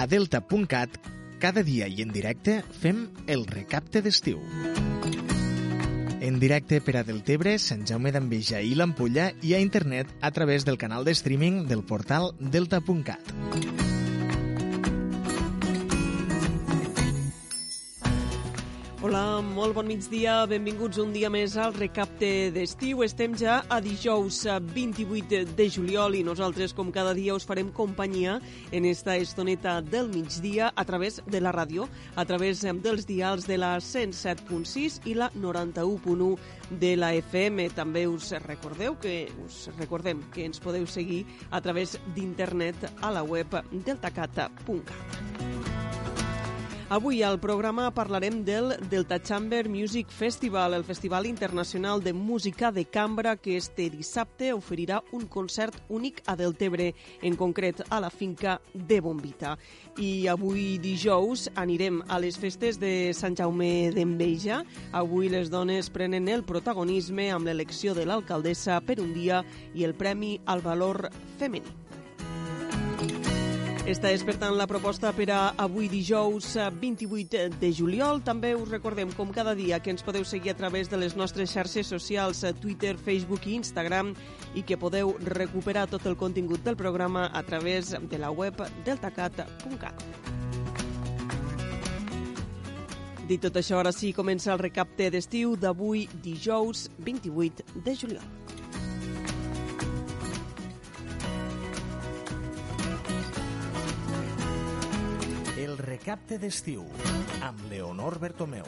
a delta.cat, cada dia i en directe fem el recapte d'estiu. En directe per a Deltebre, Sant Jaume d'Enveja i l'Ampolla i a internet a través del canal de streaming del portal delta.cat. Hola, molt bon migdia, benvinguts un dia més al recapte d'estiu. Estem ja a dijous 28 de juliol i nosaltres, com cada dia, us farem companyia en esta estoneta del migdia a través de la ràdio, a través dels dials de la 107.6 i la 91.1 de la FM. També us recordeu que us recordem que ens podeu seguir a través d'internet a la web deltacat.cat. Avui al programa parlarem del Delta Chamber Music Festival, el festival internacional de música de cambra que este dissabte oferirà un concert únic a Deltebre, en concret a la finca de Bombita. I avui dijous anirem a les festes de Sant Jaume d'Enveja. Avui les dones prenen el protagonisme amb l'elecció de l'alcaldessa per un dia i el Premi al Valor Femení. Esta és, per tant, la proposta per a avui dijous 28 de juliol. També us recordem, com cada dia, que ens podeu seguir a través de les nostres xarxes socials, Twitter, Facebook i Instagram, i que podeu recuperar tot el contingut del programa a través de la web deltacat.cat. Dit tot això, ara sí, comença el recapte d'estiu d'avui, dijous 28 de juliol. Recapte d'estiu amb Leonor Bertomeu.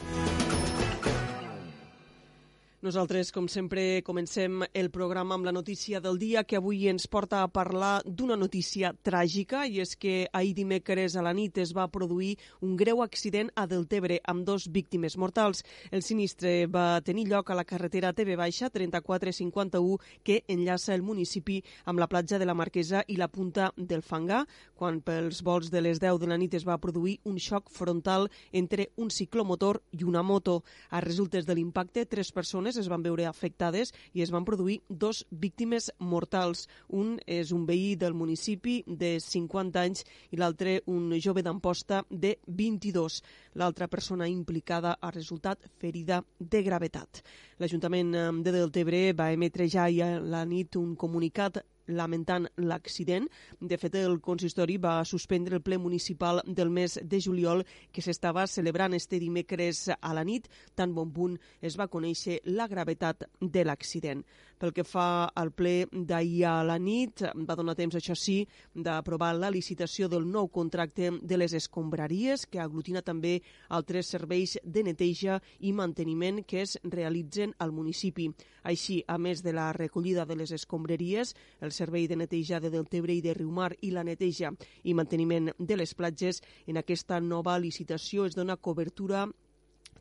Nosaltres, com sempre, comencem el programa amb la notícia del dia que avui ens porta a parlar d'una notícia tràgica i és que ahir dimecres a la nit es va produir un greu accident a Deltebre amb dos víctimes mortals. El sinistre va tenir lloc a la carretera TV Baixa 3451 que enllaça el municipi amb la platja de la Marquesa i la punta del Fangar, quan pels vols de les 10 de la nit es va produir un xoc frontal entre un ciclomotor i una moto. A resultes de l'impacte, tres persones es van veure afectades i es van produir dos víctimes mortals. Un és un veí del municipi de 50 anys i l'altre un jove d'Amposta de 22. L'altra persona implicada ha resultat ferida de gravetat. L'Ajuntament de Deltebre va emetre ja la nit un comunicat lamentant l'accident. De fet, el consistori va suspendre el ple municipal del mes de juliol que s'estava celebrant este dimecres a la nit, tan bon punt es va conèixer la gravetat de l'accident. Pel que fa al ple d'ahir a la nit, va donar temps, això sí, d'aprovar la licitació del nou contracte de les escombraries, que aglutina també altres serveis de neteja i manteniment que es realitzen al municipi. Així, a més de la recollida de les escombraries, el servei de neteja de Deltebre i de Riumar i la neteja i manteniment de les platges, en aquesta nova licitació es dona cobertura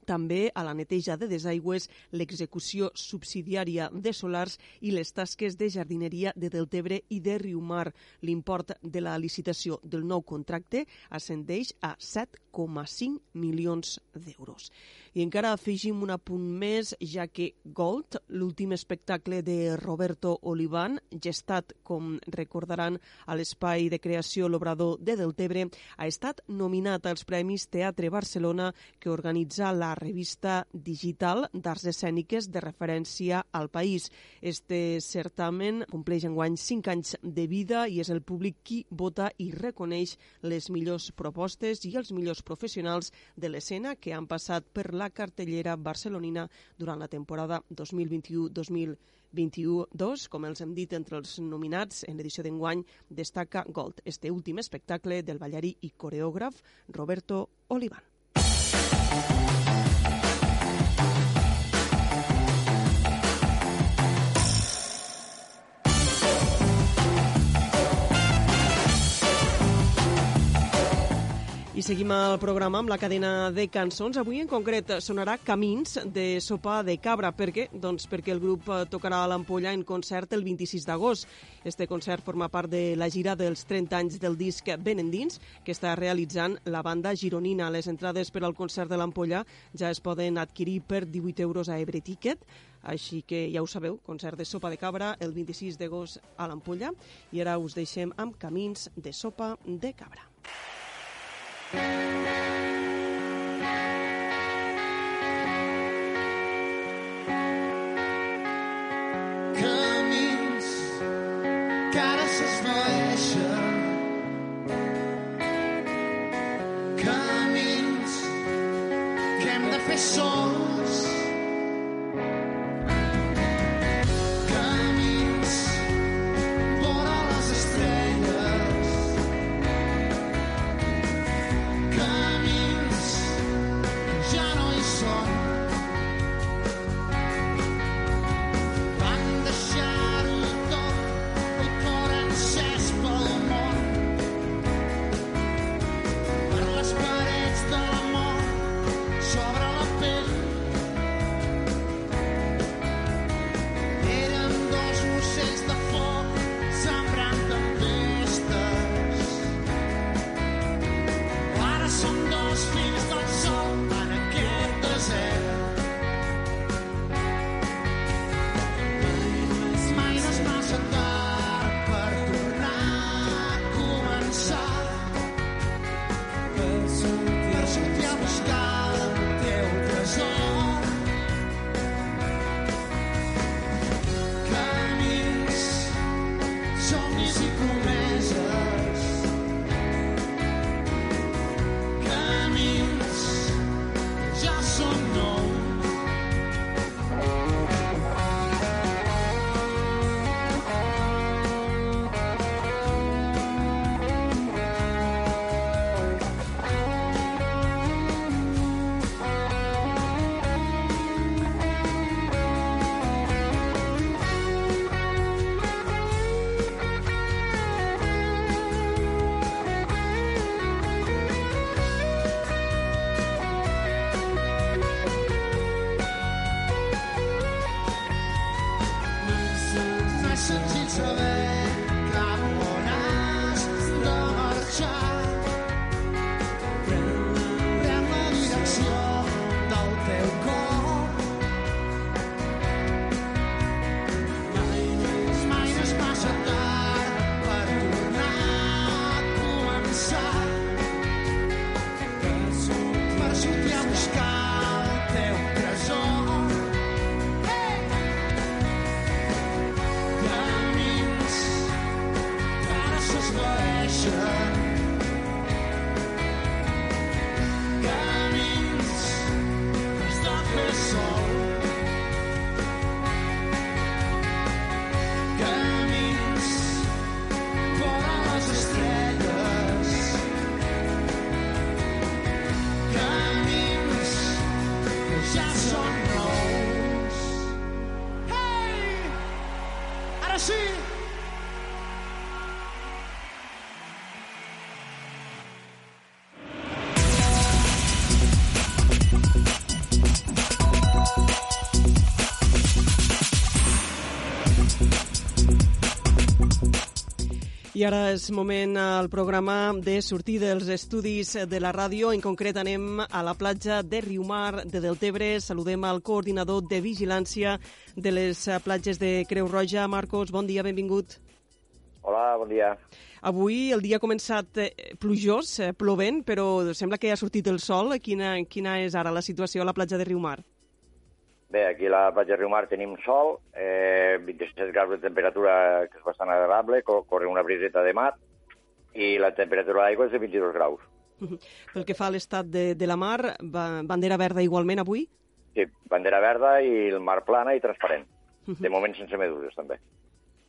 també a la neteja de desaigües, l'execució subsidiària de solars i les tasques de jardineria de Deltebre i de Riumar. L'import de la licitació del nou contracte ascendeix a 7,5 milions d'euros. I encara afegim un apunt més, ja que Gold, l'últim espectacle de Roberto Olivan, gestat, com recordaran, a l'espai de creació L'Obrador de Deltebre, ha estat nominat als Premis Teatre Barcelona que organitza la revista digital d'arts escèniques de referència al país. Este certamen compleix enguany 5 anys de vida i és el públic qui vota i reconeix les millors propostes i els millors professionals de l'escena que han passat per la cartellera barcelonina durant la temporada 2021-2022. Com els hem dit, entre els nominats en l'edició d'enguany destaca Gold, este últim espectacle del ballarí i coreògraf Roberto Olivan. I seguim el programa amb la cadena de cançons. Avui en concret sonarà Camins de Sopa de Cabra. Per què? Doncs perquè el grup tocarà a l'Ampolla en concert el 26 d'agost. Este concert forma part de la gira dels 30 anys del disc Ben Endins, que està realitzant la banda gironina. Les entrades per al concert de l'Ampolla ja es poden adquirir per 18 euros a Ebre Ticket. Així que ja ho sabeu, concert de Sopa de Cabra el 26 d'agost a l'Ampolla. I ara us deixem amb Camins de Sopa de Cabra. Camins Ara I ara és moment al programa de sortir dels estudis de la ràdio. En concret anem a la platja de Riumar de Deltebre. Saludem al coordinador de vigilància de les platges de Creu Roja. Marcos, bon dia, benvingut. Hola, bon dia. Avui el dia ha començat eh, plujós, eh, plovent, però sembla que ha sortit el sol. Quina, quina és ara la situació a la platja de Riumar? Bé, aquí a la platja de Riumar tenim sol, eh, 27 graus de temperatura, que és bastant agradable, co corre una briseta de mar, i la temperatura de l'aigua és de 22 graus. Pel que fa a l'estat de, de la mar, ba bandera verda igualment avui? Sí, bandera verda i el mar plana i transparent. De moment sense meduses, també.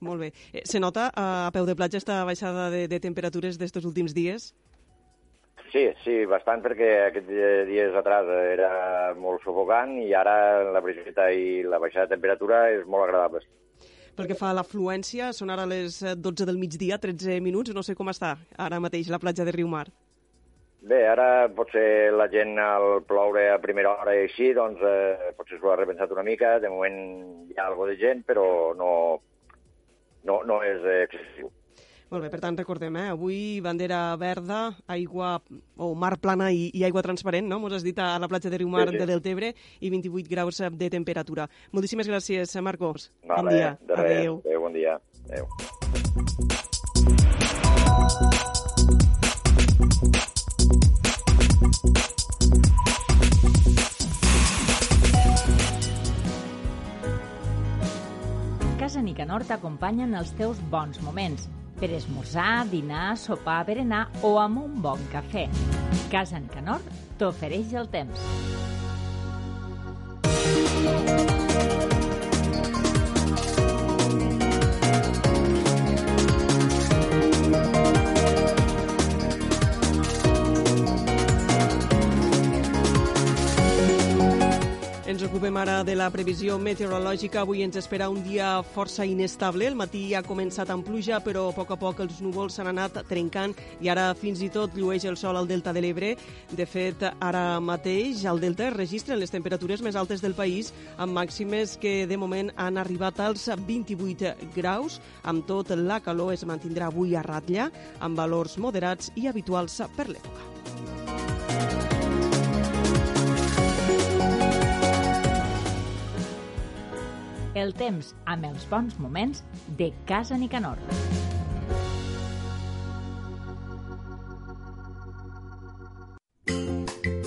Molt bé. Eh, se nota a peu de platja esta baixada de, de temperatures d'estos últims dies? Sí, sí, bastant, perquè aquests dies atrás era molt sufocant i ara la briseta i la baixada de temperatura és molt agradable. Pel que fa a l'afluència, són ara les eh, 12 del migdia, 13 minuts, no sé com està ara mateix la platja de Riumar. Bé, ara potser la gent al ploure a primera hora i així, doncs eh, potser s'ho ha repensat una mica. De moment hi ha algo de gent, però no, no, no és excessiu. Molt bé, per tant, recordem, eh? avui bandera verda, aigua o mar plana i, i aigua transparent, no? Mos has dit a la platja de Riumar sí, sí. de Deltebre i 28 graus de temperatura. Moltíssimes gràcies, eh, Marcos. Vale, bon dia. De res. Adéu. Adéu, bon dia. Adéu. Casa Nicanor t'acompanyen els teus bons moments per esmorzar, dinar, sopar, berenar o amb un bon cafè. Casa Nicanor t'ofereix el temps. Ens ocupem ara de la previsió meteorològica. Avui ens espera un dia força inestable. El matí ha començat amb pluja, però a poc a poc els núvols s'han anat trencant i ara fins i tot llueix el sol al Delta de l'Ebre. De fet, ara mateix al Delta es registren les temperatures més altes del país, amb màximes que de moment han arribat als 28 graus. Amb tot, la calor es mantindrà avui a ratlla, amb valors moderats i habituals per l'època. El temps amb els bons moments de Casa Nicanor. I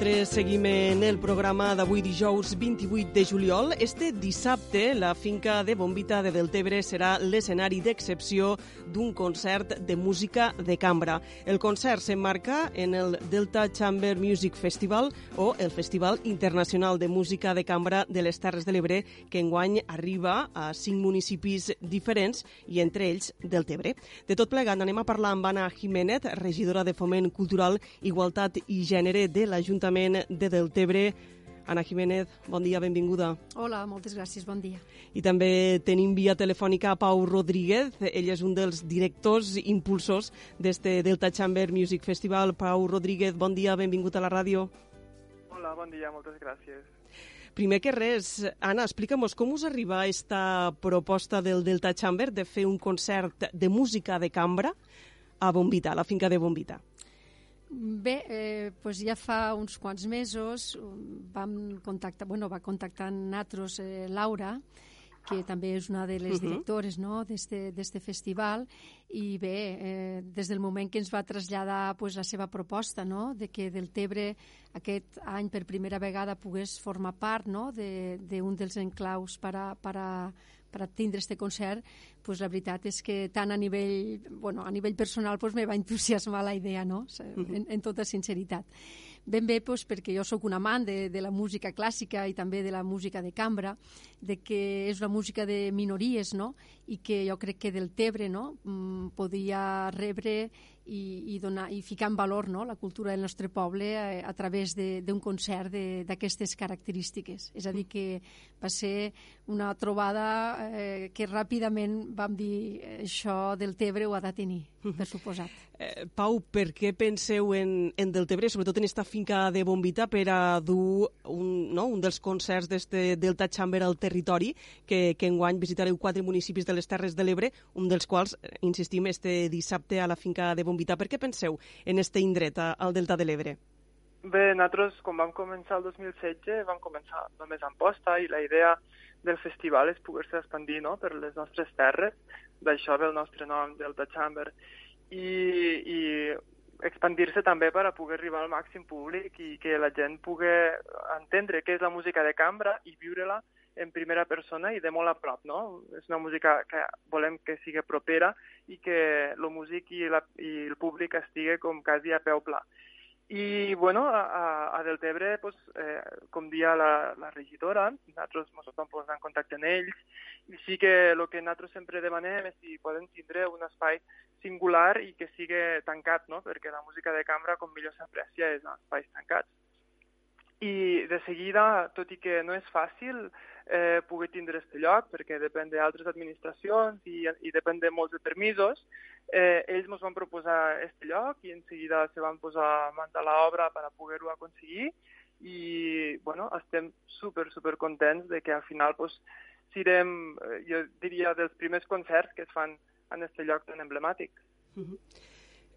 nosaltres seguim en el programa d'avui dijous 28 de juliol. Este dissabte la finca de Bombita de Deltebre serà l'escenari d'excepció d'un concert de música de cambra. El concert s'emmarca en el Delta Chamber Music Festival o el Festival Internacional de Música de Cambra de les Terres de l'Ebre, que enguany arriba a cinc municipis diferents i entre ells Deltebre. De tot plegat anem a parlar amb Anna Jiménez, regidora de Foment Cultural, Igualtat i Gènere de l'Ajuntament de Deltebre. Anna Jiménez, bon dia, benvinguda. Hola, moltes gràcies, bon dia. I també tenim via telefònica a Pau Rodríguez. Ell és un dels directors impulsors d'este Delta Chamber Music Festival. Pau Rodríguez, bon dia, benvingut a la ràdio. Hola, bon dia, moltes gràcies. Primer que res, Anna, explica'm com us arriba esta proposta del Delta Chamber de fer un concert de música de cambra a Bombita, a la finca de Bombita. Bé, eh, pues ja fa uns quants mesos um, vam contactar, bueno, va contactar amb nosaltres eh, Laura, que també és una de les -huh. directores no, d'este festival, i bé, eh, des del moment que ens va traslladar pues, la seva proposta, no, de que del Tebre aquest any per primera vegada pogués formar part no, d'un de, d'un dels enclaus per a, per a, per tindre este concert, pues la veritat és que tant a nivell, bueno, a nivell personal pues me va entusiasmar la idea, no? en, en tota sinceritat. Ben bé pues, perquè jo sóc un amant de, de la música clàssica i també de la música de cambra, de que és una música de minories, no? I que jo crec que del Tebre, no?, mm, podia rebre i, i, donar, i ficar en valor no? la cultura del nostre poble a, a través d'un concert d'aquestes característiques. És a dir, que va ser una trobada eh, que ràpidament vam dir eh, això del Tebre ho ha de tenir, per suposat. Eh, Pau, per què penseu en, en Deltebre, sobretot en esta finca de Bombita, per a dur un, no, un dels concerts d'este Delta Chamber al territori, que, que enguany visitareu quatre municipis de les Terres de l'Ebre, un dels quals, eh, insistim, este dissabte a la finca de Bombita. Per què penseu en este indret, al Delta de l'Ebre? Bé, nosaltres, quan vam començar el 2016, vam començar només amb posta i la idea del festival és poder-se expandir no?, per les nostres terres. D'això ve el nostre nom, Delta Chamber. I, i expandir-se també per a poder arribar al màxim públic i que la gent pugui entendre què és la música de cambra i viure-la en primera persona i de molt a prop, no? És una música que volem que sigui propera i que el músic i, la, i el públic estigui com quasi a peu pla. I, bueno, a, a- Deltebre, pues, eh, com dia la, la regidora, nosaltres ens vam posar en contacte amb ells, i sí que el que nosaltres sempre demanem és si poden tindre un espai singular i que sigui tancat, no? perquè la música de cambra, com millor s'aprecia, és en espais tancats. I de seguida, tot i que no és fàcil, eh, pugui tindre este lloc, perquè depèn d'altres administracions i, i depèn de molts de permisos. Eh, ells ens van proposar este lloc i en seguida se van posar mans a l'obra per a poder-ho aconseguir i bueno, estem super, super contents de que al final pues, serem, eh, jo diria, dels primers concerts que es fan en este lloc tan emblemàtic. Uh -huh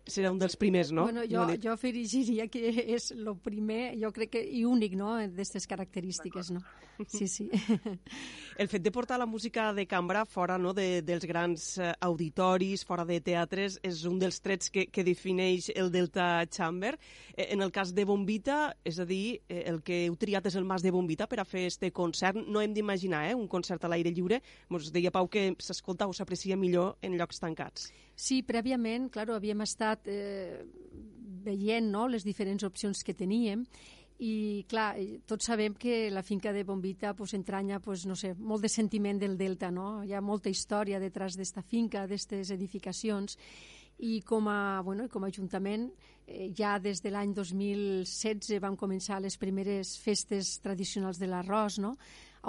serà un dels primers, no? Bueno, jo, jo afegiria que és el primer, jo crec que, i únic, no?, d'aquestes característiques, no? Sí, sí. El fet de portar la música de cambra fora no, de, dels grans eh, auditoris, fora de teatres, és un dels trets que, que defineix el Delta Chamber. Eh, en el cas de Bombita, és a dir, eh, el que heu triat és el Mas de Bombita per a fer este concert. No hem d'imaginar eh, un concert a l'aire lliure. Ens deia Pau que s'escolta o s'aprecia millor en llocs tancats. Sí, prèviament, clar, havíem estat eh, veient no, les diferents opcions que teníem i clar, tots sabem que la finca de Bombita pues, entranya pues, no sé, molt de sentiment del delta, no? hi ha molta història detrás d'esta finca, d'aquestes edificacions i com a, bueno, com a Ajuntament eh, ja des de l'any 2016 vam començar les primeres festes tradicionals de l'arròs, no?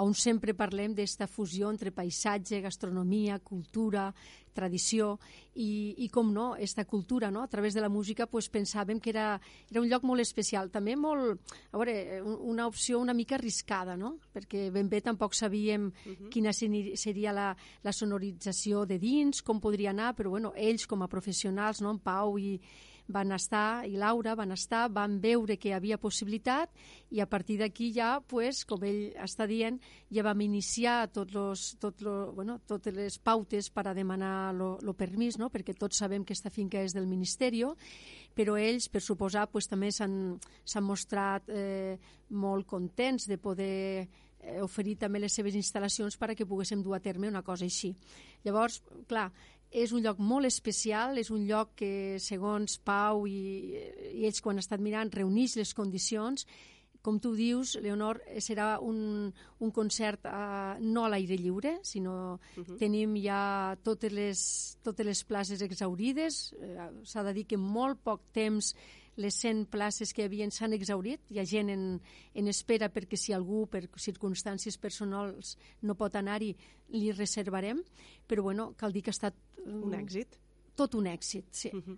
On sempre parlem d'esta fusió entre paisatge, gastronomia, cultura, tradició i, i com no, esta cultura, no? a través de la música pues, pensàvem que era, era un lloc molt especial, també molt, a veure, una opció una mica arriscada, no? perquè ben bé tampoc sabíem uh -huh. quina seria la, la sonorització de dins, com podria anar, però bueno, ells com a professionals, no? en Pau i, van estar, i Laura van estar, van veure que hi havia possibilitat i a partir d'aquí ja, pues, com ell està dient, ja vam iniciar tot los, tot lo, bueno, totes les pautes per a demanar el permís, no? perquè tots sabem que aquesta finca és del Ministeri, però ells, per suposar, pues, també s'han mostrat eh, molt contents de poder eh, oferir també les seves instal·lacions perquè poguéssim dur a terme una cosa així. Llavors, clar, és un lloc molt especial, és un lloc que, segons Pau i, i ells quan han estat mirant, reuneix les condicions. Com tu dius, Leonor, serà un, un concert uh, no a l'aire lliure, sinó uh -huh. tenim ja totes les, totes les places exaurides. Uh, S'ha de dir que molt poc temps les 100 places que havien s'han exaurit, hi ha gent en, en espera perquè si algú per circumstàncies personals no pot anar-hi, li reservarem, però bueno, cal dir que ha estat un èxit tot un èxit, sí. Uh -huh.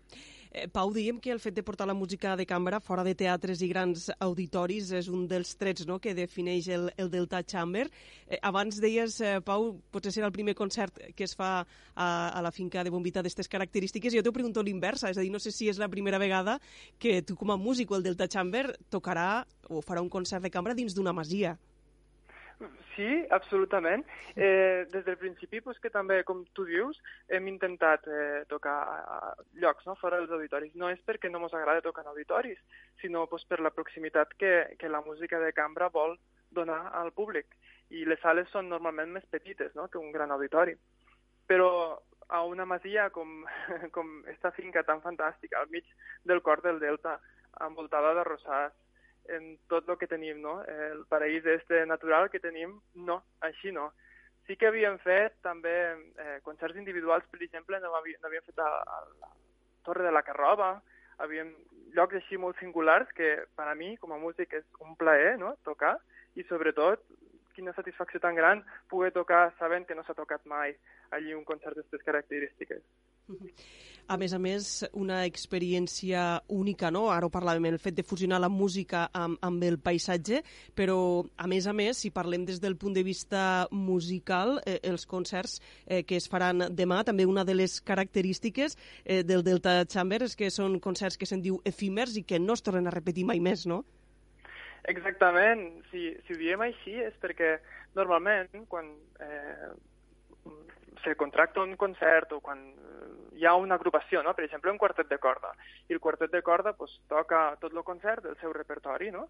Eh, Pau, diguem que el fet de portar la música de cambra fora de teatres i grans auditoris és un dels trets no, que defineix el, el Delta Chamber. Eh, abans deies, eh, Pau, potser serà el primer concert que es fa a, a la finca de Bombita d'aquestes característiques. Jo t'ho pregunto l'inversa, és a dir, no sé si és la primera vegada que tu com a músic o el Delta Chamber tocarà o farà un concert de cambra dins d'una masia. Sí, absolutament. Eh, des del principi, pues, que també, com tu dius, hem intentat eh, tocar a llocs no? fora dels auditoris. No és perquè no ens agrada tocar en auditoris, sinó pues, per la proximitat que, que la música de cambra vol donar al públic. I les sales són normalment més petites no? que un gran auditori. Però a una masia com, com esta finca tan fantàstica, al mig del cor del Delta, envoltada de rosars, en tot el que tenim, no? El paraís este natural que tenim, no, així no. Sí que havíem fet també eh, concerts individuals, per exemple, no havíem, no havíem fet a, a la Torre de la Carroba, havíem llocs així molt singulars que per a mi, com a músic, és un plaer no? tocar i sobretot quina satisfacció tan gran poder tocar sabent que no s'ha tocat mai allí un concert d'aquestes característiques. A més a més, una experiència única, no? Ara ho parlàvem, el fet de fusionar la música amb, amb el paisatge, però, a més a més, si parlem des del punt de vista musical, eh, els concerts eh, que es faran demà, també una de les característiques eh, del Delta Chamber és que són concerts que se'n diu efímers i que no es tornen a repetir mai més, no? Exactament. Si, si ho diem així és perquè normalment quan eh, se contracta un concert o quan hi ha una agrupació, no? per exemple, un quartet de corda, i el quartet de corda pues, toca tot el concert del seu repertori. No?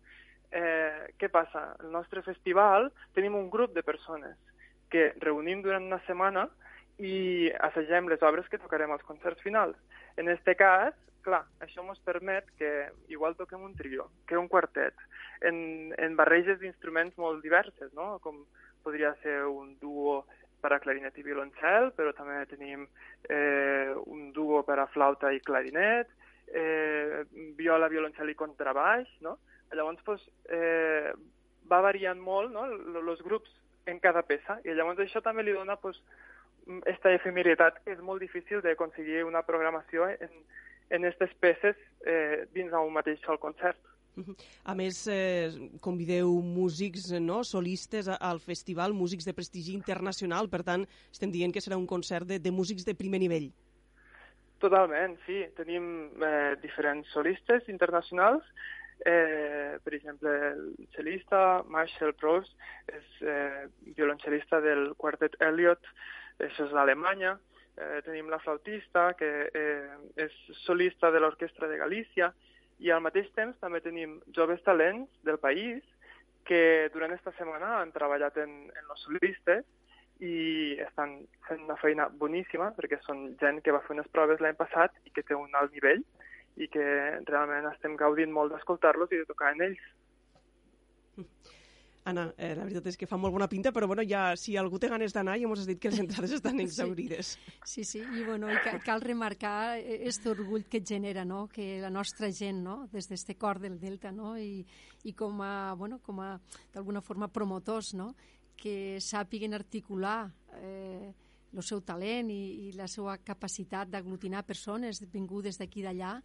Eh, què passa? El nostre festival tenim un grup de persones que reunim durant una setmana i assagem les obres que tocarem als concerts finals. En aquest cas, clar, això ens permet que igual toquem un trio, que un quartet, en, en barreges d'instruments molt diverses, no? com podria ser un duo per a clarinet i violoncel, però també tenim eh, un duo per a flauta i clarinet, eh, viola, violoncel i contrabaix, no? Llavors, pues, eh, va variant molt, no? Els grups en cada peça. I llavors això també li dona pues, esta efemeritat que és molt difícil d'aconseguir una programació en, en aquestes peces eh, dins d'un mateix sol concert. A més, eh, convideu músics no, solistes al festival, músics de prestigi internacional, per tant, estem dient que serà un concert de, de músics de primer nivell. Totalment, sí. Tenim eh, diferents solistes internacionals. Eh, per exemple, el cel·lista Marshall Proust és eh, violoncel·lista del quartet Elliot, això és d'Alemanya. Eh, tenim la flautista, que eh, és solista de l'Orquestra de Galícia, i al mateix temps també tenim joves talents del país que durant aquesta setmana han treballat en, en los solistes i estan fent una feina boníssima perquè són gent que va fer unes proves l'any passat i que té un alt nivell i que realment estem gaudint molt d'escoltar-los i de tocar en ells. Anna, eh, la veritat és que fa molt bona pinta, però bueno, ja, si algú té ganes d'anar, ja ens has dit que les entrades estan exaurides. Sí, sí, i, bueno, i cal, cal remarcar aquest orgull que et genera, no?, que la nostra gent, no?, des d'este cor del Delta, no?, i, i com a, bueno, com a, d'alguna forma, promotors, no?, que sàpiguen articular eh, el seu talent i, i la seva capacitat d'aglutinar persones vingudes d'aquí i d'allà,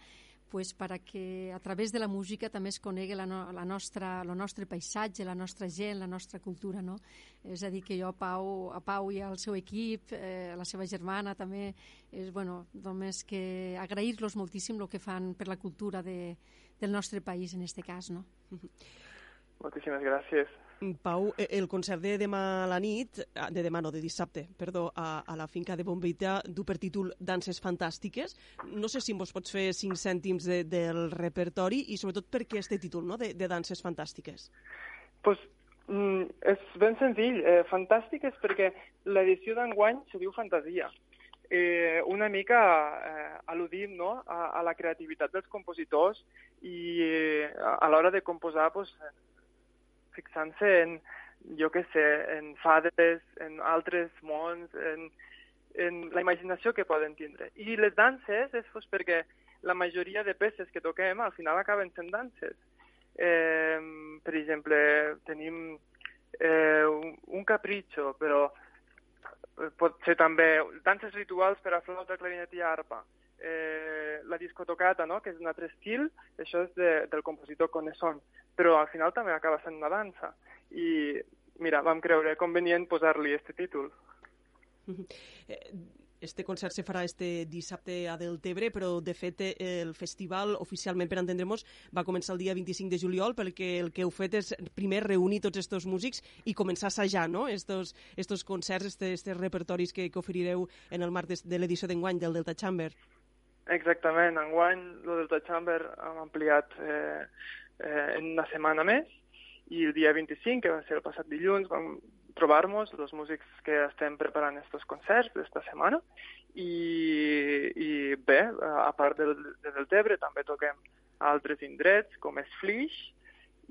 pues, para que a través de la música també es conegui la, no, la nostra, el nostre paisatge, la nostra gent, la nostra cultura, no? És a dir, que jo a Pau, a Pau i al seu equip, eh, a la seva germana també, és, bueno, només que agrair-los moltíssim el que fan per la cultura de, del nostre país, en este cas, no? Moltíssimes gràcies. Pau, eh, el concert de demà a la nit, ah, de demà no, de dissabte, perdó, a, a la finca de Bombeita, du per títol Danses Fantàstiques. No sé si vos pots fer cinc cèntims de, del repertori i sobretot per què este títol, no?, de, de Danses Fantàstiques. pues, mm, és ben senzill. Eh, fantàstic és perquè l'edició d'enguany se diu Fantasia. Eh, una mica eh, al·ludim no? a, a la creativitat dels compositors i eh, a l'hora de composar pues, fixant-se en, jo què sé, en fades, en altres mons, en, en la imaginació que poden tindre. I les danses és pues, perquè la majoria de peces que toquem al final acaben sent danses. Eh, per exemple, tenim eh, un, un capritxo, però pot ser també danses rituals per a flauta, clarinet i arpa. Eh, la discotocata, no? que és un altre estil, això és de, del compositor Conesson, però al final també acaba sent una dansa. I mira, vam creure convenient posar-li este títol. Eh, Este concert se farà este dissabte a Deltebre, però de fet el festival oficialment, per entendre'ns, va començar el dia 25 de juliol, perquè el que heu fet és primer reunir tots estos músics i començar a assajar no? estos, estos concerts, estes repertoris que, que oferireu en el marc de, de l'edició d'enguany del Delta Chamber. Exactament, enguany el Delta Chamber hem ampliat eh, eh, en una setmana més i el dia 25, que va ser el passat dilluns, vam trobar-nos els músics que estem preparant estos concerts d'esta setmana i, i bé, a part del, de Deltebre també toquem a altres indrets com és Flix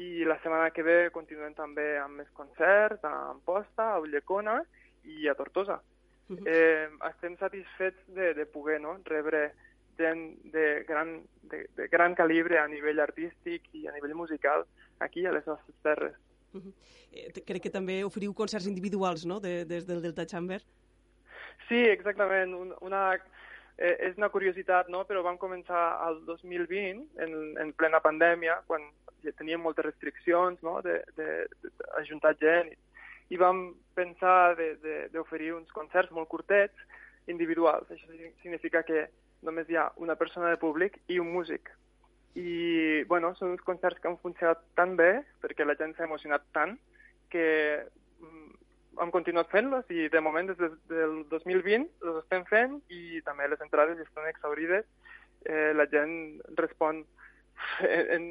i la setmana que ve continuem també amb més concerts a Amposta, a Ullecona i a Tortosa. Uh -huh. eh, estem satisfets de, de poder no? rebre gent de gran, de, de gran calibre a nivell artístic i a nivell musical aquí a les nostres terres. Uh -huh. eh, crec que també oferiu concerts individuals, no?, de, des del Delta Chamber. Sí, exactament. Un, una, eh, és una curiositat, no?, però vam començar al 2020, en, en plena pandèmia, quan ja teníem moltes restriccions, no?, d'ajuntar gent, i, i vam pensar d'oferir uns concerts molt curtets, individuals. Això significa que només hi ha una persona de públic i un músic. I, bueno, són uns concerts que han funcionat tan bé, perquè la gent s'ha emocionat tant, que mm, hem continuat fent-los i de moment des del 2020 els estem fent i també les entrades estan exaurides. Eh, la gent respon en, en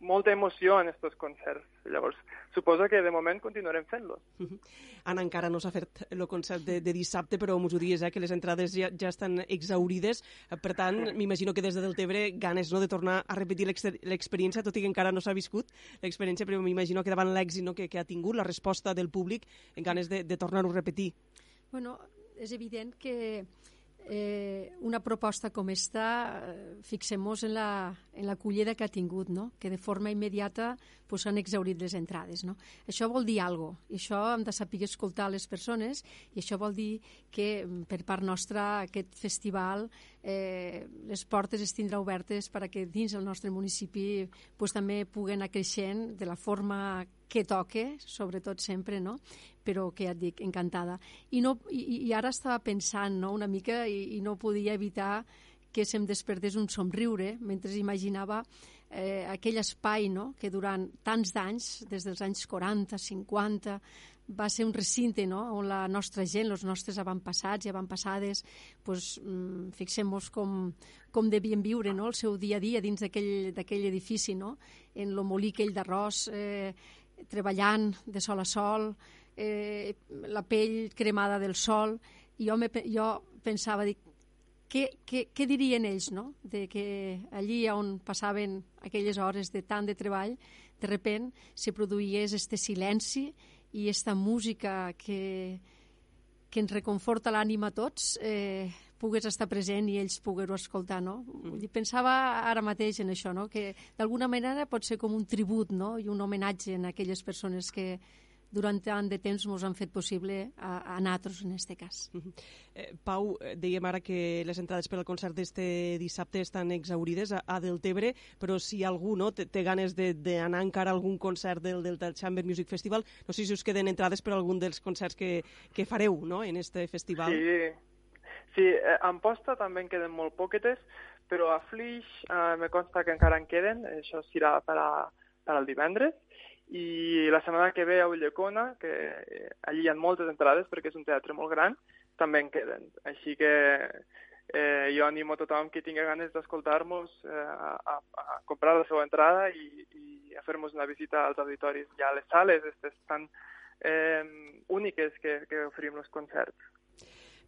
molta emoció en aquests concerts. Llavors, suposo que de moment continuarem fent-los. Uh -huh. Anna, encara no s'ha fet el concert de, de dissabte, però m'ho dies, eh, que les entrades ja, ja estan exaurides. Per tant, m'imagino que des de Deltebre ganes no, de tornar a repetir l'experiència, tot i que encara no s'ha viscut l'experiència, però m'imagino que davant l'èxit no, que, que ha tingut, la resposta del públic, en ganes de, de tornar-ho a repetir. Bueno, és evident que eh, una proposta com esta, eh, fixem-nos en, la, en la collida que ha tingut, no? que de forma immediata pues, han exaurit les entrades. No? Això vol dir alguna cosa, i això hem de saber escoltar les persones, i això vol dir que mm, per part nostra aquest festival eh, les portes es tindrà obertes perquè dins del nostre municipi pues, també puguen anar creixent de la forma que toque, sobretot sempre, no? però que ja et dic, encantada. I, no, i, i ara estava pensant no, una mica i, i no podia evitar que se'm despertés un somriure mentre imaginava eh, aquell espai no? que durant tants d'anys, des dels anys 40, 50, va ser un recinte no? on la nostra gent, els nostres avantpassats i avantpassades, pues, mm, fixem-nos com, com devien viure no? el seu dia a dia dins d'aquell edifici, no? en lo molí aquell d'arròs, eh, treballant de sol a sol, eh, la pell cremada del sol, i jo, me, jo pensava, dic, què, què, què dirien ells, no?, de que allí on passaven aquelles hores de tant de treball, de repent se produïés este silenci i esta música que, que ens reconforta l'ànima a tots, eh, pogués estar present i ells poguer-ho escoltar, no? Mm. Pensava ara mateix en això, no? Que d'alguna manera pot ser com un tribut, no? I un homenatge a aquelles persones que durant tant de temps ens han fet possible a, a nosaltres, en aquest cas. Mm -hmm. eh, Pau, eh, dèiem ara que les entrades per al concert d'este dissabte estan exaurides a, a Deltebre, però si algú no, té, té ganes d'anar encara a algun concert del Delta Chamber Music Festival, no sé si us queden entrades per a algun dels concerts que, que fareu no? en este festival. Sí, Sí, eh, en posta també en queden molt poquetes, però a Flix eh, me consta que encara en queden, això serà per, a, per al divendres, i la setmana que ve a Ullecona, que eh, allí hi ha moltes entrades perquè és un teatre molt gran, també en queden. Així que eh, jo animo a tothom que tingui ganes d'escoltar-nos eh, a, a, comprar la seva entrada i, i a fer-nos una visita als auditoris, ja a les sales aquestes tan eh, úniques que, que oferim els concerts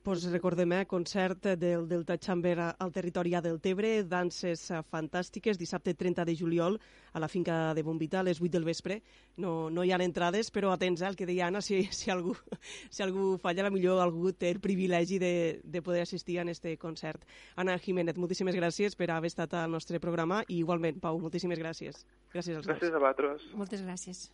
pues recordem, eh, concert del Delta Chamber al territori del Tebre, danses fantàstiques, dissabte 30 de juliol a la finca de Bombita a les 8 del vespre. No, no hi ha entrades, però atents eh, al que deia Anna, si, si, algú, si algú falla, millor algú té el privilegi de, de poder assistir a este concert. Anna Jiménez, moltíssimes gràcies per haver estat al nostre programa i igualment, Pau, moltíssimes gràcies. Gràcies als Gràcies a vosaltres. Moltes gràcies.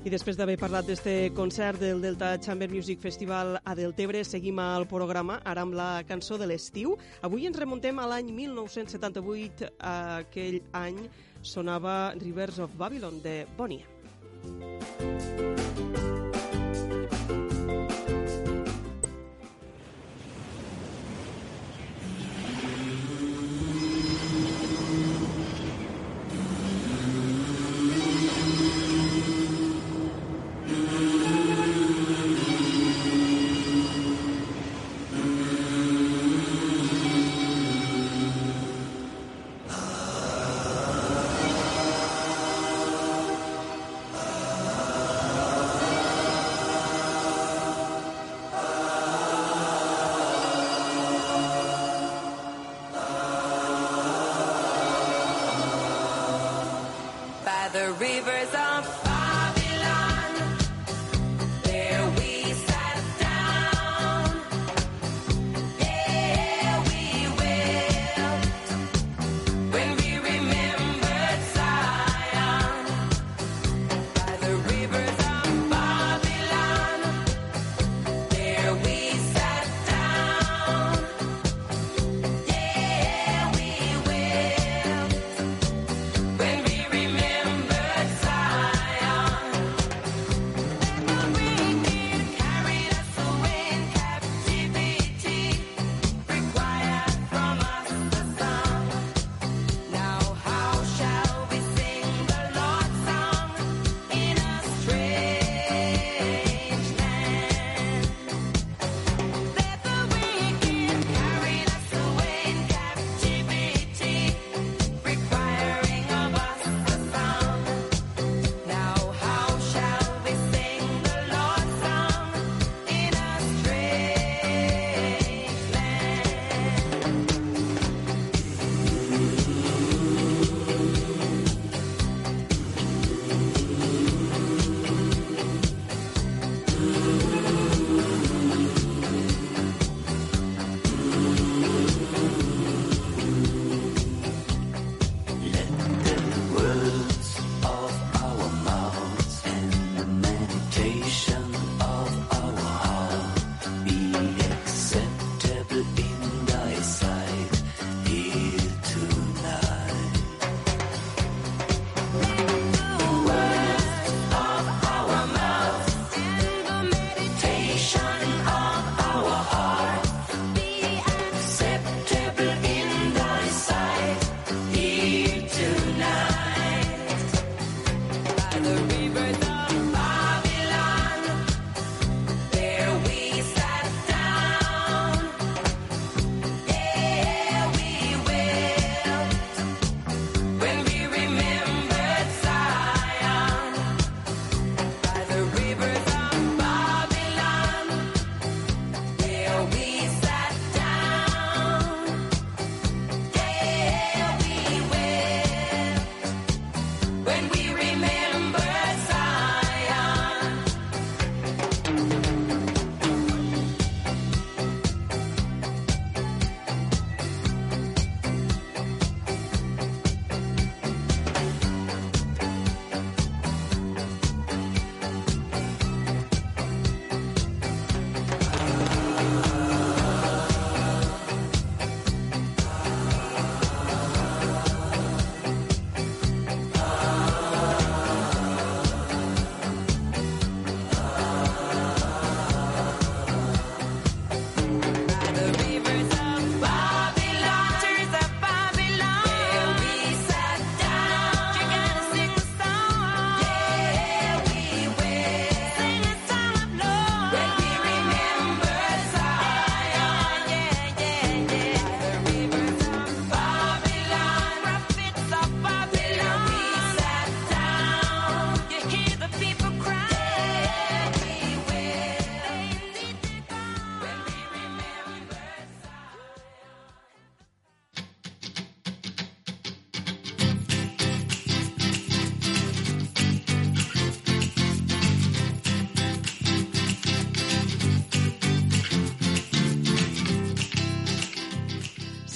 I després d'haver parlat d'este concert del Delta Chamber Music Festival a Deltebre, seguim al programa, ara amb la cançó de l'estiu. Avui ens remuntem a l'any 1978, aquell any sonava Rivers of Babylon, de Bonnie.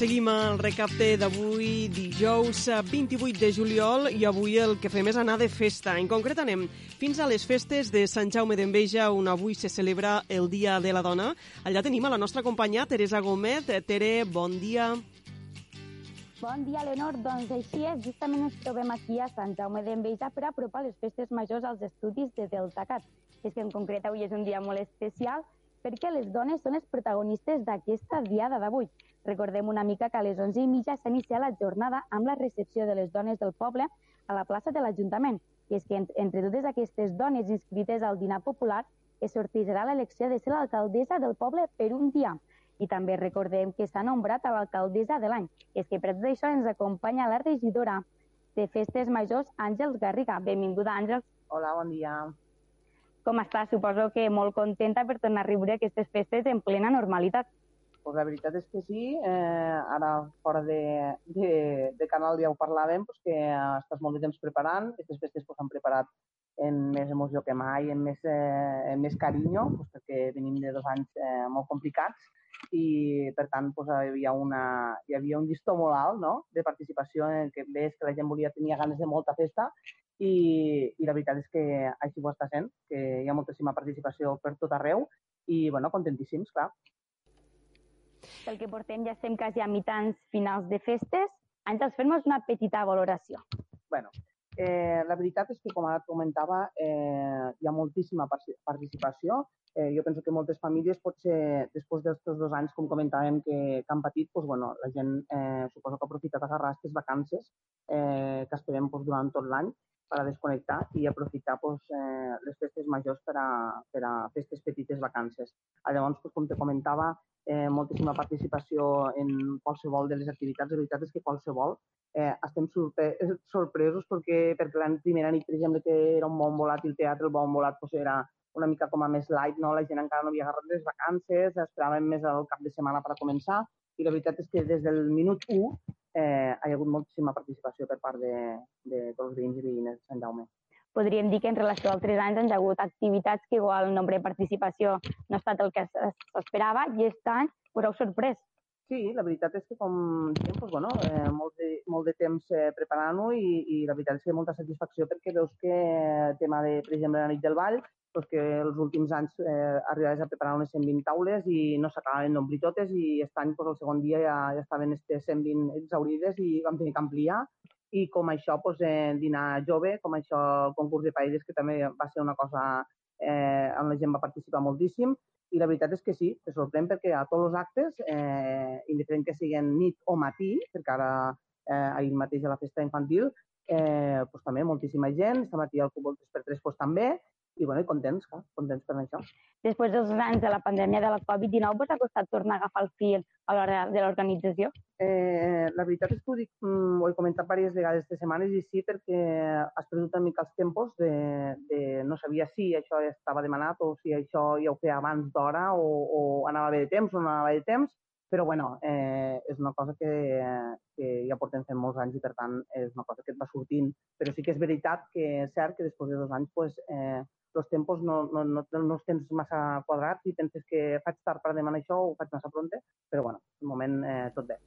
Seguim el recapte d'avui, dijous eh, 28 de juliol, i avui el que fem és anar de festa. En concret anem fins a les festes de Sant Jaume d'Enveja, on avui se celebra el Dia de la Dona. Allà tenim a la nostra companya Teresa. Eh, Tere, bon dia. Bon dia, Leonor. Doncs així és, justament ens trobem aquí a Sant Jaume d'Enveja per apropar les festes majors als estudis de Deltacat. És que en concret avui és un dia molt especial perquè les dones són les protagonistes d'aquesta diada d'avui. Recordem una mica que a les 11 i mitja s'ha iniciat la jornada amb la recepció de les dones del poble a la plaça de l'Ajuntament. I és que en- entre totes aquestes dones inscrites al dinar popular es sortejarà l'elecció de ser l'alcaldessa del poble per un dia. I també recordem que s'ha nombrat a l'alcaldessa de l'any. És que per tot això ens acompanya la regidora de Festes Majors, Àngels Garriga. Benvinguda, Àngels. Hola, bon dia. Com està? Suposo que molt contenta per tornar a riure aquestes festes en plena normalitat. Pues la veritat és que sí, eh, ara fora de, de, de canal ja ho parlàvem, pues que estàs molt de temps preparant, aquestes festes pues, han preparat en més emoció que mai, en més, eh, en més carinyo, pues, perquè venim de dos anys eh, molt complicats i per tant pues, hi, havia una, hi havia un llistó molt alt no? de participació en què ves que la gent volia tenia ganes de molta festa i, i la veritat és que així ho està sent, que hi ha moltíssima participació per tot arreu i bueno, contentíssims, clar. Pel que portem ja estem quasi a mitjans finals de festes. Àngels, fem-nos una petita valoració. bueno, eh, la veritat és que, com ara comentava, eh, hi ha moltíssima participació. Eh, jo penso que moltes famílies, potser després d'aquests dos anys, com comentàvem, que, que han patit, doncs, bueno, la gent eh, suposo que ha aprofitat d'agarrar aquestes vacances eh, que esperem doncs, durant tot l'any per a desconnectar i aprofitar doncs, eh, les festes majors per a, per a fer aquestes petites vacances. Ah, Llavors, doncs, com te comentava, eh, moltíssima participació en qualsevol de les activitats. La veritat és que qualsevol eh, estem sorpre sorpresos perquè, perquè la primera nit, per exemple, que era un bon volat i el teatre, el bon volat, doncs era una mica com a més light, no? la gent encara no havia agarrat les vacances, esperàvem més el cap de setmana per començar, i la veritat és que des del minut 1 eh, hi ha hagut moltíssima participació per part de, de tots els veïns i veïnes de Sant Jaume. Podríem dir que en relació a altres anys han hagut activitats que igual el nombre de participació no ha estat el que es- s'esperava i aquest any us heu sorprès. Sí, la veritat és que, com diem, doncs, bueno, eh, molt, de, molt de temps eh, preparant-ho i, i la veritat és que molta satisfacció perquè veus que el tema de, per exemple, la nit del ball, doncs que els últims anys eh, arribaves a preparar unes 120 taules i no s'acabaven d'omplir totes i aquest any, doncs, el segon dia ja, ja estaven aquestes 120 exaurides i vam tenir que ampliar i com això, doncs, eh, dinar jove, com això, concurs de paelles, que també va ser una cosa eh, on la gent va participar moltíssim, i la veritat és que sí, te sorprèn perquè a tots els actes, eh, indiferent que siguin nit o matí, perquè ara eh, ahir mateix a la festa infantil, eh, pues, també moltíssima gent, aquest matí al futbol 3x3 pues, també, i, bueno, i contents, clar, contents per això. Després dels anys de la pandèmia de la Covid-19 us ha costat tornar a agafar el fil a l'hora de l'organització? Eh, la veritat és que ho, dic, mm, ho he comentat diverses vegades aquestes setmanes i sí, perquè has perdut una mica els tempos de, de no sabia si això ja estava demanat o si això ja ho feia abans d'hora o, o anava bé de temps o no anava bé de temps, però bueno, eh, és una cosa que, que ja portem fent molts anys i per tant és una cosa que et va sortint. Però sí que és veritat que és cert que després de dos anys pues, eh, els tempos no, no, no, no els tens massa quadrats i penses que faig tard per demanar això o faig massa pronte, però bueno, de moment eh, tot bé.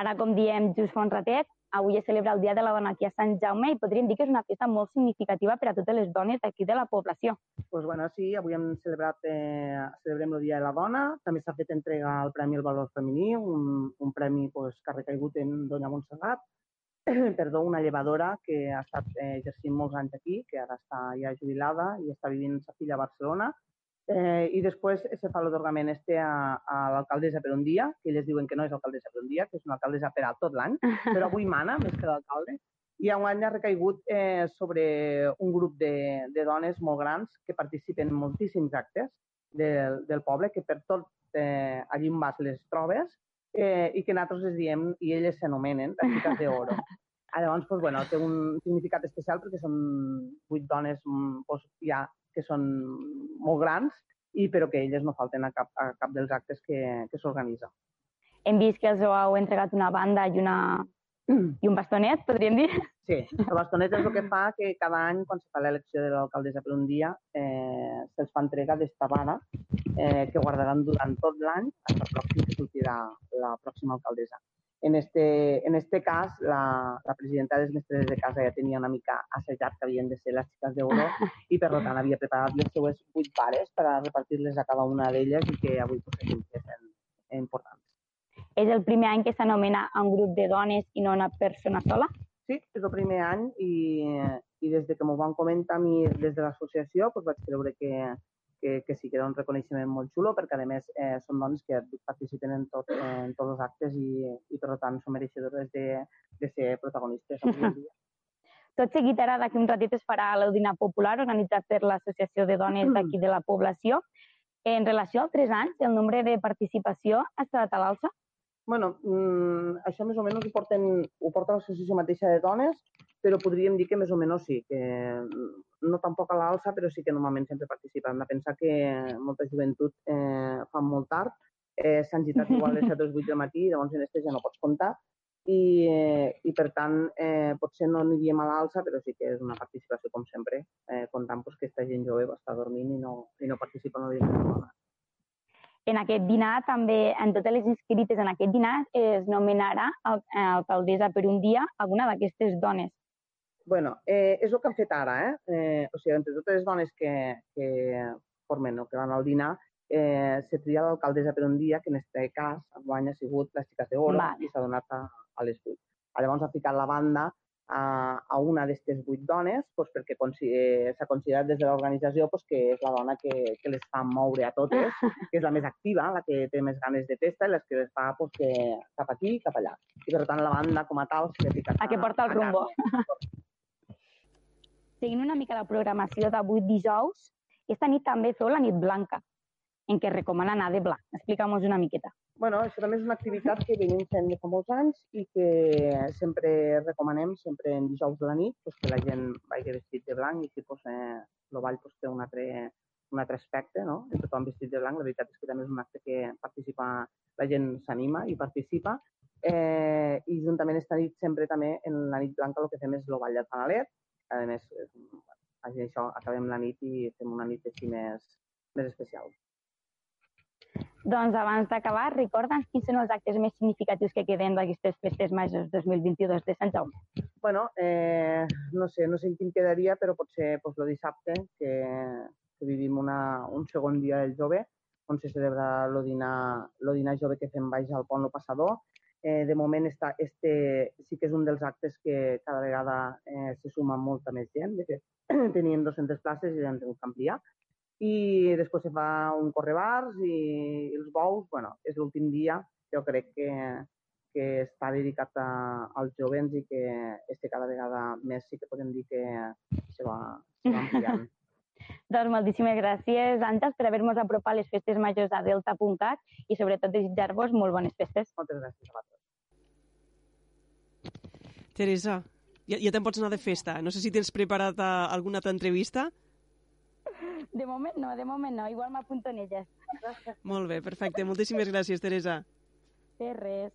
Ara, com diem just fa un ratet, avui es celebra el Dia de la Dona aquí a Sant Jaume i podríem dir que és una festa molt significativa per a totes les dones d'aquí de la població. pues bueno, sí, avui hem celebrat, eh, celebrem el Dia de la Dona, també s'ha fet entrega al Premi al Valor Femení, un, un premi pues, que ha recaigut en Doña Montserrat, perdó, una llevadora que ha estat eh, exercint molts anys aquí, que ara està ja jubilada i està vivint amb sa filla a Barcelona. Eh, I després se fa l'atorgament este a, a l'alcaldessa per un dia, que elles diuen que no és alcaldessa per un dia, que és una alcaldessa per a tot l'any, però avui mana més que l'alcalde. I enguany ha recaigut eh, sobre un grup de, de dones molt grans que participen en moltíssims actes del, del poble, que per tot eh, allí on vas les trobes eh, i que nosaltres les diem i elles s'anomenen les xiques d'oro. Ah, Llavors, pues, bueno, té un significat especial perquè són vuit dones mm, pues, ja que són molt grans i però que elles no falten a cap, a cap dels actes que, que s'organitza. Hem vist que els heu entregat una banda i, una... i un bastonet, podríem dir. Sí, el bastonet és el que fa que cada any, quan se fa l'elecció de l'alcaldessa per un dia, eh, se'ls fa entrega d'esta vara eh, que guardaran durant tot l'any fins que sortirà la pròxima alcaldessa. En este, en este cas, la, la presidenta de les mestres de casa ja tenia una mica assajat que havien de ser les xiques d'Euro i, per tant, havia preparat les seues vuit pares per a repartir-les a cada una d'elles i que avui pues, sent importants. És el primer any que s'anomena un grup de dones i no una persona sola? Sí, és el primer any i, i des de que m'ho van comentar a mi des de l'associació pues, vaig creure que, que, que sí que era un reconeixement molt xulo perquè a més eh, són dones que participen en, tot, en tots els actes i, i per tant són mereixedores de, de ser protagonistes avui dia. Tot seguit ara d'aquí un ratit es farà el dinar popular organitzat per l'Associació de Dones d'aquí de la població. En relació als tres anys, el nombre de participació ha estat a l'alça? Bueno, mm, això més o menys ho, porten, ho porta l'associació mateixa de dones, però podríem dir que més o menys sí, que no tampoc a l'alça, però sí que normalment sempre participen. Hem de pensar que molta joventut eh, fan molt tard, eh, s'han gitat igual a les 7 o les 8 del matí, llavors en este ja no pots comptar, i, eh, i per tant eh, potser no aniríem a l'alça, però sí que és una participació com sempre, eh, comptant pues, que aquesta gent jove va estar dormint i no, i no participa en el dia de la En aquest dinar també, en totes les inscrites en aquest dinar, es nomenarà al- alcaldessa per un dia alguna d'aquestes dones. bueno, eh, és el que han fet ara, eh? eh o sigui, entre totes les dones que, que formen o que van al dinar, eh, se tria l'alcaldessa per un dia, que en aquest cas enguany ha sigut les xiques d'Oro Vale. i s'ha donat a, a les vuit. Llavors ha ficat la banda a, a una d'aquestes vuit dones doncs, perquè eh, s'ha considerat des de l'organització doncs, que és la dona que, que les fa moure a totes, que és la més activa, la que té més ganes de festa i les que les fa doncs, que cap aquí i cap allà. I per tant la banda com a tal s'ha ficat A que porta el a rumbo. Seguint una mica la programació d'avui dijous, esta nit també feu la nit blanca, en què recomana anar de blanc. Explica'm-nos una miqueta. Bueno, això també és una activitat que venim fent de fa molts anys i que sempre recomanem, sempre en dijous de la nit, pues, que la gent vagi vestit de blanc i si pues, eh, el ball pues, té un altre, un altre aspecte, no? I tothom vestit de blanc, la veritat és que també és un acte que participa, la gent s'anima i participa. Eh, I juntament esta nit sempre també en la nit blanca el que fem és el ball del fanalet. A més, eh, així això, acabem la nit i fem una nit així més, més especial. Doncs abans d'acabar, recorda'ns quins són els actes més significatius que queden d'aquestes festes majors 2022 de Sant Jaume. bueno, eh, no sé, no sé en quin quedaria, però potser pues, el dissabte, que, que vivim una, un segon dia del jove, on se celebra el dinar, dinar jove que fem baix al pont Lo Passador. Eh, de moment està, este sí que és un dels actes que cada vegada eh, se suma molta més gent. De fet, tenien 200 places i ja han tingut que ampliar. I després se fa un correbars i els bous, bueno, és l'últim dia, jo crec que, que està dedicat a, als jovents i que este cada vegada més sí que podem dir que se va, se va ampliant. Doncs moltíssimes gràcies, Àngels, per haver-nos apropat les festes majors a Delta.cat i sobretot desitjar-vos molt bones festes. Moltes gràcies a vosaltres. Teresa, ja, ja te'n pots anar de festa. No sé si tens preparat eh, alguna altra entrevista. De moment no, de moment no, igual m'apunto en elles. Molt bé, perfecte. Moltíssimes gràcies, Teresa. De res.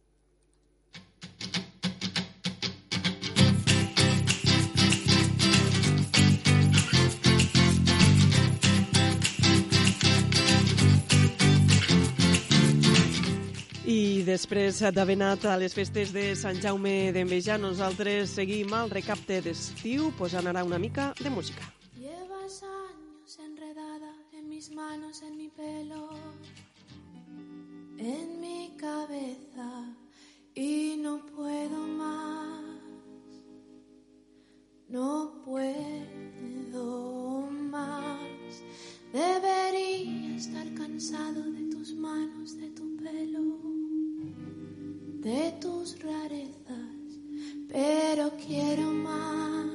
I després d'haver anat a les festes de Sant Jaume d'Enveja, nosaltres seguim al recapte d'estiu posant ara una mica de música. Llevas en mis manos, en mi pelo, en mi cabeza y no puedo más. No puedo más. Debería estar cansado de tus manos, de tu pelo, de tus rarezas, pero quiero más.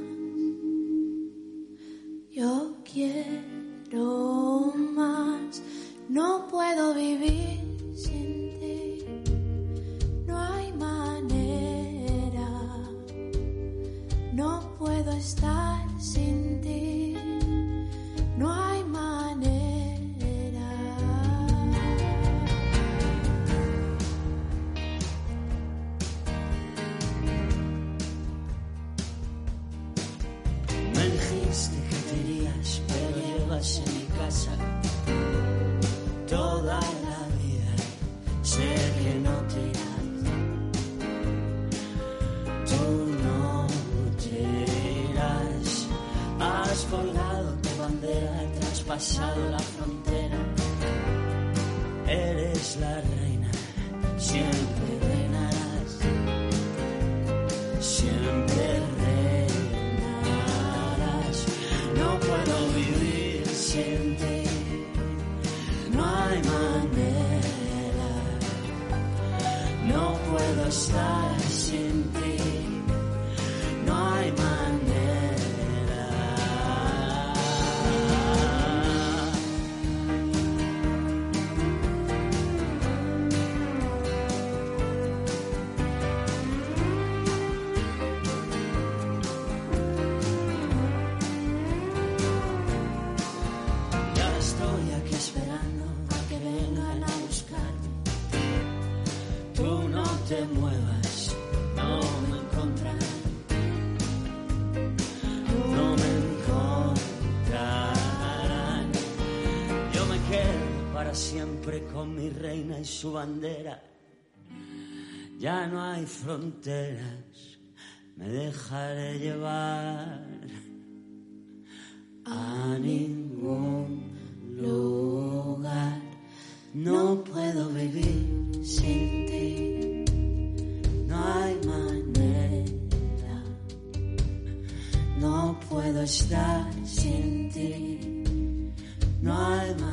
Yo quiero más, no puedo vivir sin ti, no hay manera, no puedo estar sin ti, sé que no te irás, tú no te irás. Has colgado tu bandera, traspasado la frontera. Su bandera. Ya no hay fronteras, me dejaré llevar a ningún lugar. No puedo vivir sin ti. No hay manera. No puedo estar sin ti. No hay manera.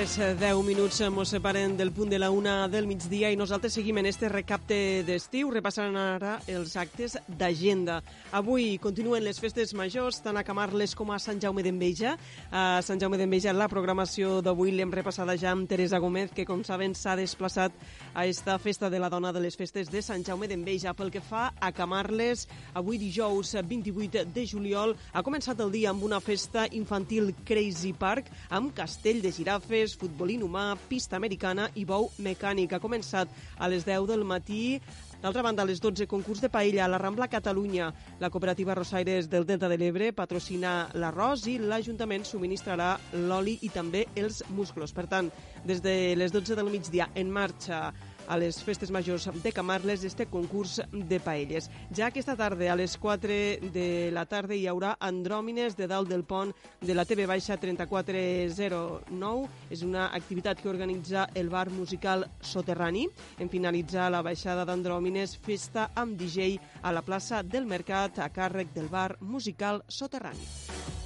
Eh, 10 minuts ens separen del punt de la una del migdia i nosaltres seguim en este recapte d'estiu, repassant ara els actes d'agenda. Avui continuen les festes majors, tant a Camarles com a Sant Jaume d'Enveja. A Sant Jaume d'Enveja la programació d'avui l'hem repassada ja amb Teresa Gómez, que com saben s'ha desplaçat a esta festa de la dona de les festes de Sant Jaume d'Enveja. Pel que fa a Camarles, avui dijous 28 de juliol ha començat el dia amb una festa infantil Crazy Park amb castell de girafes, futbol inhumà, pista americana i bou mecànic. Ha començat a les 10 del matí D'altra banda, a les 12, concurs de paella a la Rambla Catalunya. La cooperativa Rosaires del Delta de l'Ebre patrocina l'arròs i l'Ajuntament subministrarà l'oli i també els musclos. Per tant, des de les 12 del migdia en marxa a les festes majors de Camarles este concurs de paelles. Ja aquesta tarda, a les 4 de la tarda, hi haurà andròmines de dalt del pont de la TV Baixa 3409. És una activitat que organitza el bar musical Soterrani. En finalitzar la baixada d'andròmines, festa amb DJ a la plaça del Mercat a càrrec del bar musical Soterrani.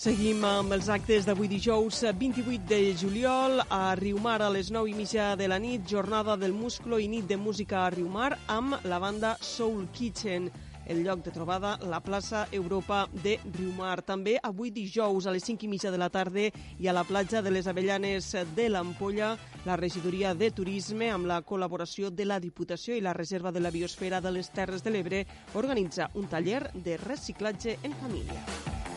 Seguim amb els actes d'avui dijous 28 de juliol a Riumar a les 9 i mitja de la nit, jornada del musclo i nit de música a Riumar amb la banda Soul Kitchen el lloc de trobada, la plaça Europa de Riumar. També avui dijous a les 5 i mitja de la tarda i a la platja de les Avellanes de l'Ampolla, la regidoria de Turisme, amb la col·laboració de la Diputació i la Reserva de la Biosfera de les Terres de l'Ebre, organitza un taller de reciclatge en família.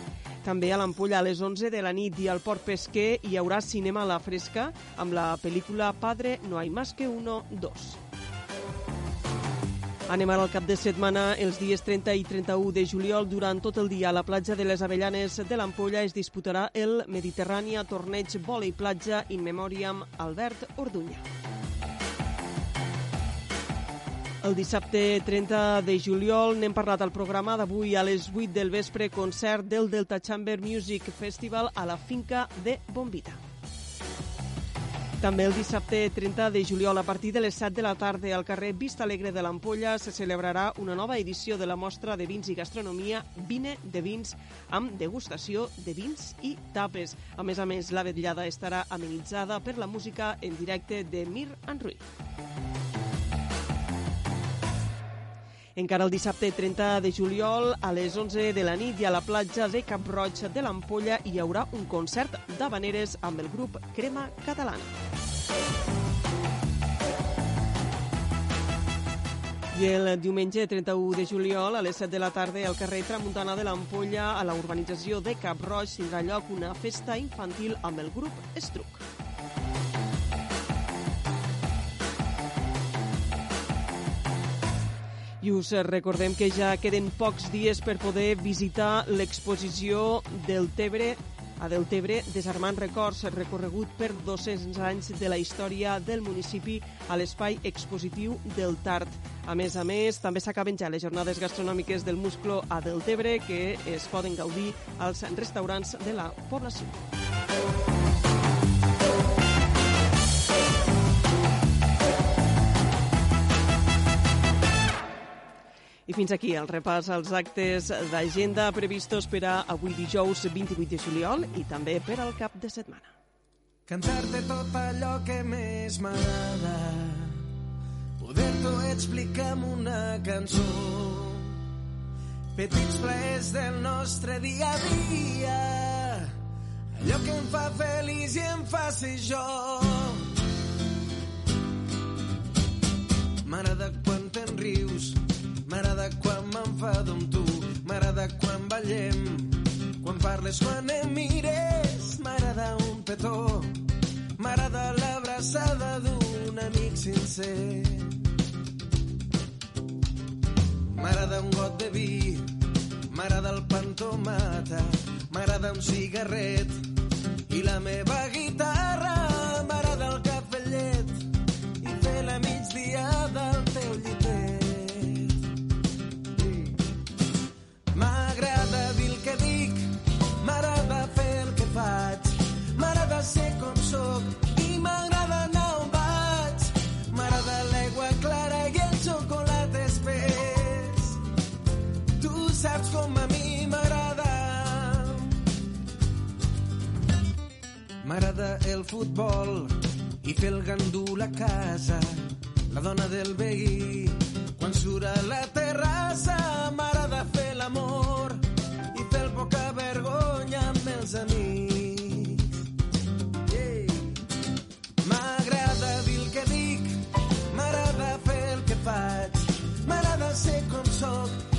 També a l'Ampolla a les 11 de la nit i al Port Pesquer hi haurà cinema a la fresca amb la pel·lícula Padre no hay más que uno, dos. Anem ara al cap de setmana. Els dies 30 i 31 de juliol, durant tot el dia, a la platja de les Avellanes de l'Ampolla es disputarà el Mediterrània Torneig Vòlei Platja in Memoriam Albert Orduña. El dissabte 30 de juliol n'hem parlat al programa d'avui a les 8 del vespre, concert del Delta Chamber Music Festival a la finca de Bombita. També el dissabte 30 de juliol, a partir de les 7 de la tarda, al carrer Vista Alegre de l'Ampolla, se celebrarà una nova edició de la mostra de vins i gastronomia Vine de Vins, amb degustació de vins i tapes. A més a més, la vetllada estarà amenitzada per la música en directe de Mir Enruit. Encara el dissabte 30 de juliol, a les 11 de la nit i a la platja de Cap Roig de l'Ampolla hi haurà un concert d'habaneres amb el grup Crema Catalana. I el diumenge 31 de juliol, a les 7 de la tarda, al carrer Tramuntana de l'Ampolla, a la urbanització de Cap Roig, tindrà lloc una festa infantil amb el grup Estruc. I us recordem que ja queden pocs dies per poder visitar l'exposició del Tebre a Deltebre, desarmant records recorregut per 200 anys de la història del municipi a l'espai expositiu del Tart. A més a més, també s'acaben ja les jornades gastronòmiques del Musclo a Deltebre, que es poden gaudir als restaurants de la població. I fins aquí el repàs als actes d'agenda previstos per a avui dijous 28 de juliol i també per al cap de setmana. Cantar-te tot allò que més m'agrada. Poder-t'ho explicar amb una cançó. Petits plaers del nostre dia a dia. Allò que em fa feliç i em fa ser jo. M'agrada quan te'n rius M'agrada quan m'enfado amb tu M'agrada quan ballem. Quan parles, quan em mires M'agrada un petó. M'agrada l'abraçada d'un amic sincer. M'agrada un got de vi M'agrada el pan tomata M'agrada un cigarret i la meva guitarra M'agrada el futbol i fer el gandul a casa, la dona del veí. Quan surt a la terrassa m'agrada fer l'amor i fer el poca vergonya amb els amics. Yeah. M'agrada dir el que dic, m'agrada fer el que faig, m'agrada ser com sóc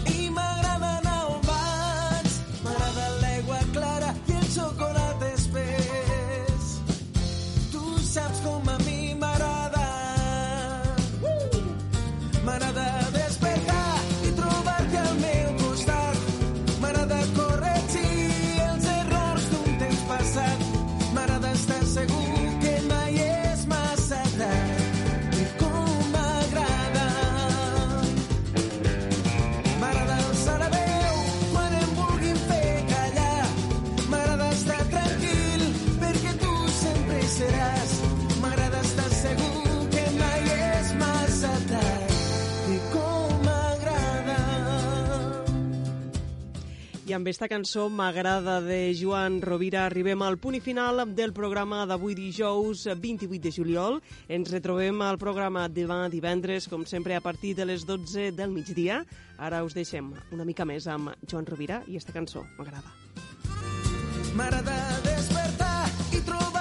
Amb esta cançó m'agrada de Joan Rovira arribem al punt i final del programa d'avui dijous 28 de juliol. Ens retrobem al programa demà divendres, com sempre, a partir de les 12 del migdia. Ara us deixem una mica més amb Joan Rovira i esta cançó m'agrada. M'agrada despertar i trobar